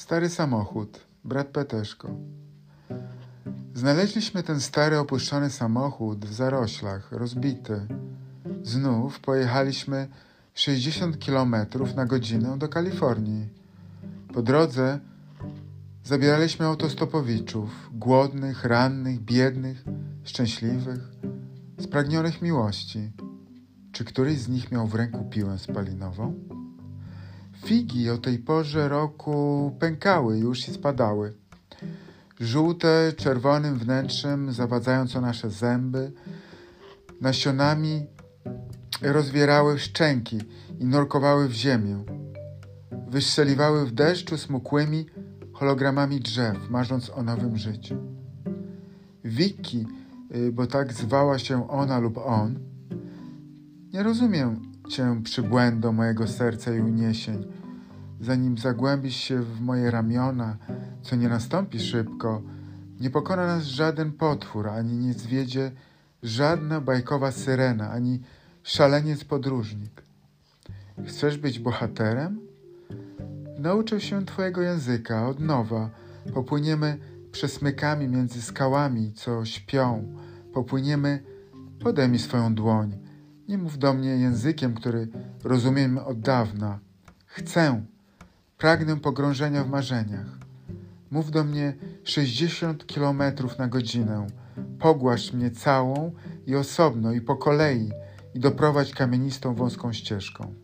Stary samochód, brat Peteszko. Znaleźliśmy ten stary opuszczony samochód w zaroślach, rozbity. Znów pojechaliśmy 60 km na godzinę do Kalifornii. Po drodze zabieraliśmy autostopowiczów, głodnych, rannych, biednych, szczęśliwych, spragnionych miłości. Czy któryś z nich miał w ręku piłę spalinową? Figi o tej porze roku pękały już i spadały. Żółte, czerwonym wnętrzem, zawadzając o nasze zęby, nasionami rozwierały szczęki i nurkowały w ziemię. Wystrzeliwały w deszczu smukłymi hologramami drzew, marząc o nowym życiu. Wiki, y, bo tak zwała się ona lub on, nie rozumiem cię przybłędo mojego serca i uniesień, zanim zagłębisz się w moje ramiona, co nie nastąpi szybko, nie pokona nas żaden potwór, ani nie zwiedzie żadna bajkowa syrena, ani szaleniec podróżnik. Chcesz być bohaterem? Nauczę się twojego języka od nowa. Popłyniemy przesmykami między skałami, co śpią. Popłyniemy, podaj mi swoją dłoń. Nie mów do mnie językiem, który rozumiem od dawna. Chcę, pragnę pogrążenia w marzeniach. Mów do mnie 60 kilometrów na godzinę. Pogłasz mnie całą i osobno i po kolei i doprowadź kamienistą wąską ścieżką.